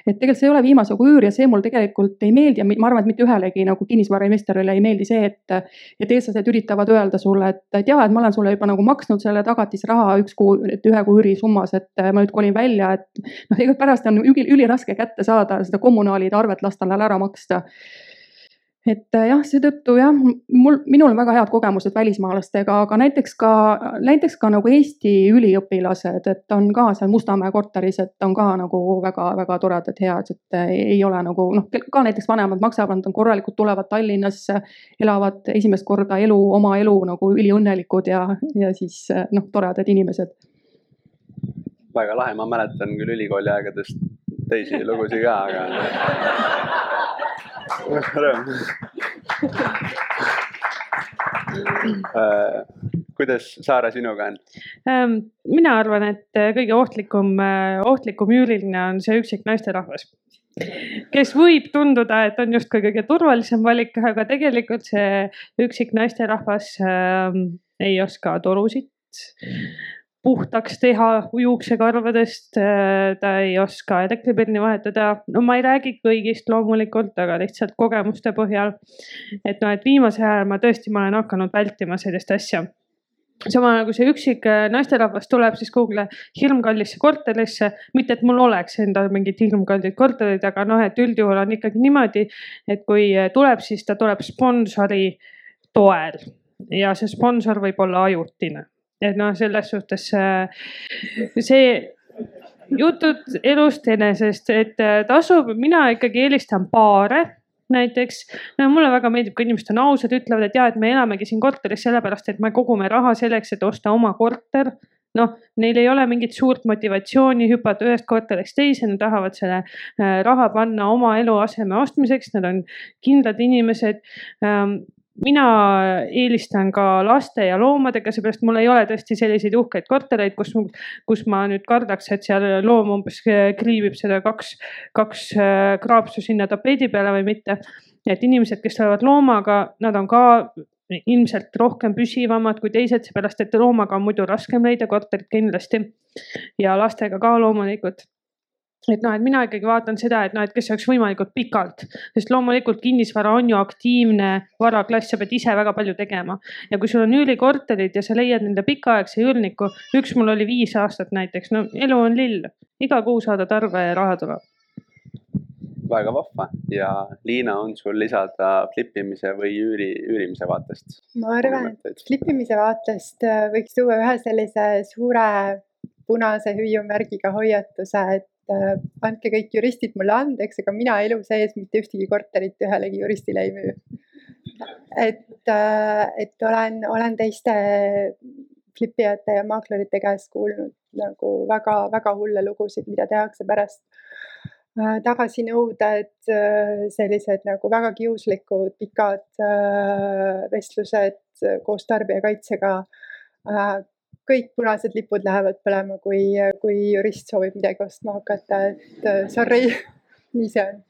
et tegelikult see ei ole viimase kuu üür ja see mul tegelikult ei meeldi ja ma arvan, et mitte ühelegi nagu kinnisvarainvestorile ei meeldi see, et, et eestlased üritavad öelda sulle, et, et jaa, et ma olen sulle juba nagu maksnud selle tagatisraha üks kuu, et ühe kuu üürisummas, et ma nüüd kolin välja, et noh, ega pärast on üli, üliraske kätte saada seda kommunaalide arvet lasta tal ära maksta. Et äh, jah, seetõttu jah, mul, minul on väga head kogemused välismaalastega, aga näiteks ka, näiteks ka nagu Eesti üliõpilased, et on ka seal Mustamäe korteris, et on ka nagu väga-väga toredad, head, et äh, ei ole nagu noh, ka näiteks vanemad maksavad, on korralikud, tulevad Tallinnasse, elavad esimest korda elu, oma elu nagu üliõnnelikud ja, ja siis äh, noh, toredad inimesed väga lahe, ma mäletan küll ülikooli aegadest teisi lugusid ka, aga rõõm äh, kuidas Saara sinuga on? Ähm, mina arvan, et kõige ohtlikum, äh, ohtlikum üüriline on see üksik naisterahvas kes võib tunduda, et on justkui kõige turvalisem valik, aga tegelikult see üksik naisterahvas äh, ei oska torusid puhtaks teha juuksekarvadest, äh, ta ei oska elektripirni vahetada. no ma ei räägi kõigist loomulikult, aga lihtsalt kogemuste põhjal. et noh, et viimasel ajal ma tõesti, ma olen hakanud vältima sellist asja sama nagu see üksik äh, naisterahvas tuleb siis kuhugile hirmkallisse korterisse, mitte et mul oleks endal mingid hirmkallid korterid, aga noh, et üldjuhul on ikkagi niimoodi, et kui äh, tuleb, siis ta tuleb sponsori toel ja see sponsor võib olla ajutine et noh, selles suhtes see jutud elust enesest, et äh, tasub, mina ikkagi eelistan paare näiteks. no mulle väga meeldib, kui inimesed on ausad, ütlevad, et ja, et me elamegi siin korteris sellepärast, et me kogume raha selleks, et osta oma korter noh, neil ei ole mingit suurt motivatsiooni hüpata ühest korterist teise, nad tahavad selle äh, raha panna oma eluaseme ostmiseks, nad on kindlad inimesed ähm, mina eelistan ka laste ja loomadega, seepärast mul ei ole tõesti selliseid uhkeid kortereid, kus, kus ma nüüd kardaks, et seal loom umbes kriibib seda kaks, kaks äh, kraapsu sinna tapeedi peale või mitte. et inimesed, kes tulevad loomaga, nad on ka ilmselt rohkem püsivamad kui teised, seepärast et loomaga on muidu raskem leida korterit kindlasti ja lastega ka loomulikult et noh, et mina ikkagi vaatan seda, et noh, et kes oleks võimalikult pikalt, sest loomulikult kinnisvara on ju aktiivne varaklass, sa pead ise väga palju tegema. ja kui sul on üürikorterid ja sa leiad nende pikaaegse üürniku, üks mul oli viis aastat näiteks, no elu on lill, iga kuu saadad arve ja raha tuleb väga vahva ja Liina, on sul lisada flipimise või üüri, üürimise vaatest? ma arvan, et flipimise vaatest äh, võiks tuua ühe sellise suure punase hüüumärgiga hoiatuse, et äh, andke kõik juristid mulle andeks, aga mina elu sees mitte ühtegi korterit ühelegi juristile ei müü. et, äh, et olen, olen teiste flipijate ja maaklerite käest kuulnud nagu väga-väga hulle lugusid, mida tehakse pärast äh, tagasinõuded, sellised nagu väga kiuslikud pikad vestlused koos tarbijakaitsega. Kõik punased lipud lähevad põlema, kui, kui jurist soovib midagi ostma hakata, et sorry, nii see on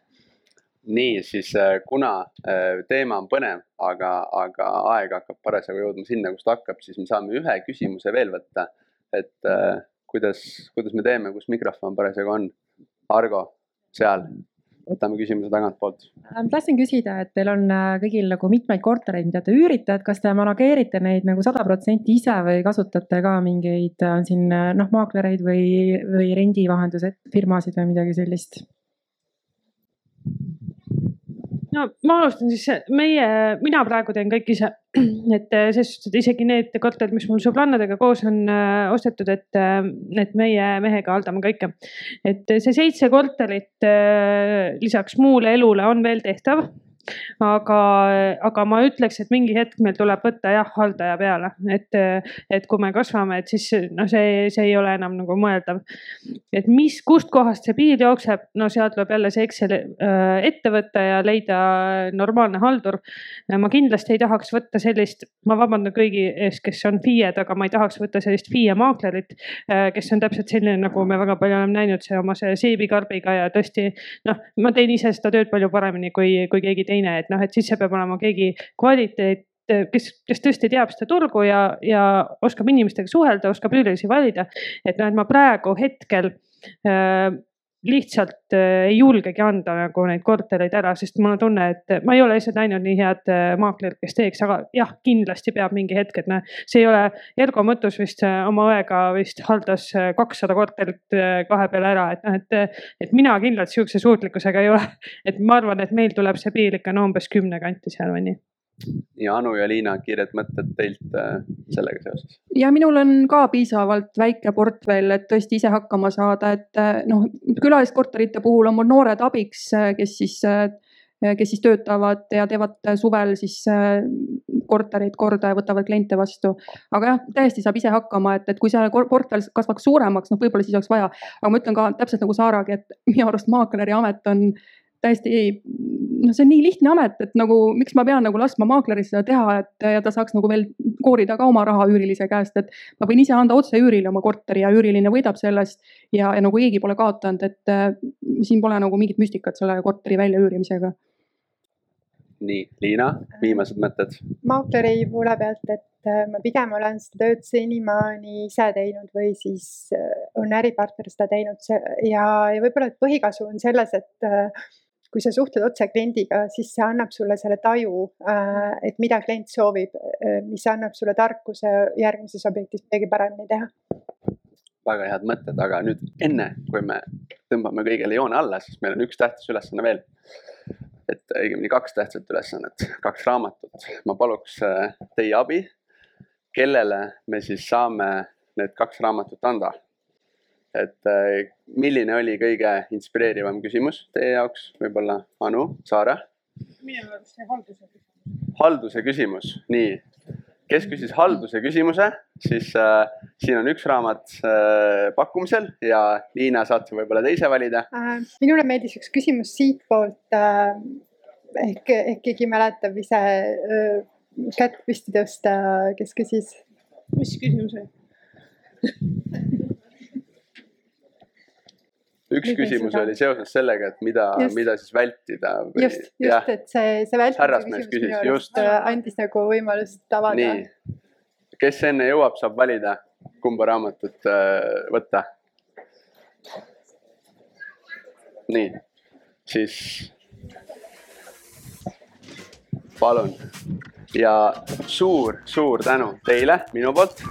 nii, siis äh, kuna äh, teema on põnev, aga, aga aeg hakkab parasjagu jõudma sinna, kus ta hakkab, siis me saame ühe küsimuse veel võtta. et äh, kuidas, kuidas me teeme, kus mikrofon parasjagu on? Argo, seal, võtame küsimuse tagantpoolt. ma tahtsin küsida, et teil on kõigil nagu mitmeid kortereid, mida te üürite, et kas te manageerite neid nagu sada protsenti ise või kasutate ka mingeid, on siin noh, maaklereid või, või rendivahendusfirmasid või midagi sellist? No ma alustan siis, meie, mina praegu teen kõik ise. et äh, selles suhtes, et isegi need korterid, mis mul sõbrannadega koos on äh, ostetud, et, äh, et meie mehega haldame kõike. et see seitse korterit äh, lisaks muule elule on veel tehtav aga, aga ma ütleks, et mingi hetk meil tuleb võtta jah, haldaja peale, et, et kui me kasvame, et siis noh, see, see ei ole enam nagu mõeldav. et mis, kustkohast see piir jookseb, no sealt tuleb jälle see Excel äh, ette võtta ja leida normaalne haldur. ma kindlasti ei tahaks võtta sellist, ma vabandan kõigi ees, kes on FIE-d, aga ma ei tahaks võtta sellist FIE maaklerit, äh, kes on täpselt selline, nagu me väga palju oleme näinud, see oma see seebikarbiga ja tõesti noh, ma teen ise seda tööd palju paremini kui, kui keegi teine teine, et noh, et siis see peab olema keegi kvaliteet, kes, kes tõesti teab seda turgu ja, ja oskab inimestega suhelda, oskab üürilisi valida. et noh, et ma praegu hetkel äh, lihtsalt äh, ei julgegi anda nagu neid kortereid ära, sest mul on tunne, et ma ei ole lihtsalt näinud nii head äh, maaklerit, kes teeks, aga jah, kindlasti peab mingi hetk, et noh, see ei ole, Ergo Mõttus vist äh, oma õega vist haldas kakssada korterit kahe peale ära, et noh, et, et mina kindlalt sihukese suutlikkusega ei ole. et ma arvan, et meil tuleb see piir ikka no umbes kümne kanti seal või nii ja Anu ja Liina, kiired mõtted teilt äh, sellega seoses? ja minul on ka piisavalt väike portfell, et tõesti ise hakkama saada, et äh, noh, külaliskorterite puhul on mul noored abiks, äh, kes siis, kes siis töötavad ja teevad suvel siis korterid korda ja võtavad kliente vastu. aga jah, täiesti saab ise hakkama, et, et kui see portfell kasvaks suuremaks, noh, võib-olla siis oleks vaja. aga ma ütlen ka täpselt nagu Saaragi, et minu arust maakleri amet on täiesti noh, see on nii lihtne amet, et nagu miks ma pean nagu laskma maakleril seda teha, et ja ta saaks nagu veel koorida ka oma raha üürilise käest, et ma võin ise anda otse üürile oma korteri ja üüriline võidab sellest ja, ja nagu keegi pole kaotanud, et äh, siin pole nagu mingit müstikat selle korteri väljaüürimisega. nii, Liina, viimased mõtted? maakleri poole pealt, et äh, ma pigem olen seda tööd senimaani ise teinud või siis äh, on äripartner seda teinud ja, ja võib-olla, et põhikasu on selles, et kui sa suhtled otse kliendiga, siis see annab sulle selle taju, äh, et mida klient soovib, äh, mis annab sulle tarkuse järgmises objektis midagi paremini teha. väga head mõtted, aga nüüd enne, kui me tõmbame kõigele joone alla, siis meil on üks tähtis ülesanne veel. et õigemini kaks tähtsat ülesannet, kaks raamatut. ma paluks äh, teie abi. kellele me siis saame need kaks raamatut anda? Et äh, milline oli kõige inspireerivam küsimus teie jaoks, võib-olla Anu, Saare? minu arust see halduse küsimus. halduse küsimus, nii. kes küsis halduse küsimuse, siis äh, siin on üks raamat äh, pakkumisel ja Liina, saad sa võib-olla teise valida äh,? minule meeldis üks küsimus siitpoolt äh,. ehk, ehk keegi mäletab ise äh, kätt püsti tõsta, kes küsis? mis küsimus oli üks mida küsimus seda? oli seoses sellega, et mida, mida siis vältida. just, just, et see, see vältimise küsimus minu arust andis nagu võimalust avada. nii, kes enne jõuab, saab valida, kumba raamatut äh, võtta. nii, siis palun ja suur-suur tänu teile minu poolt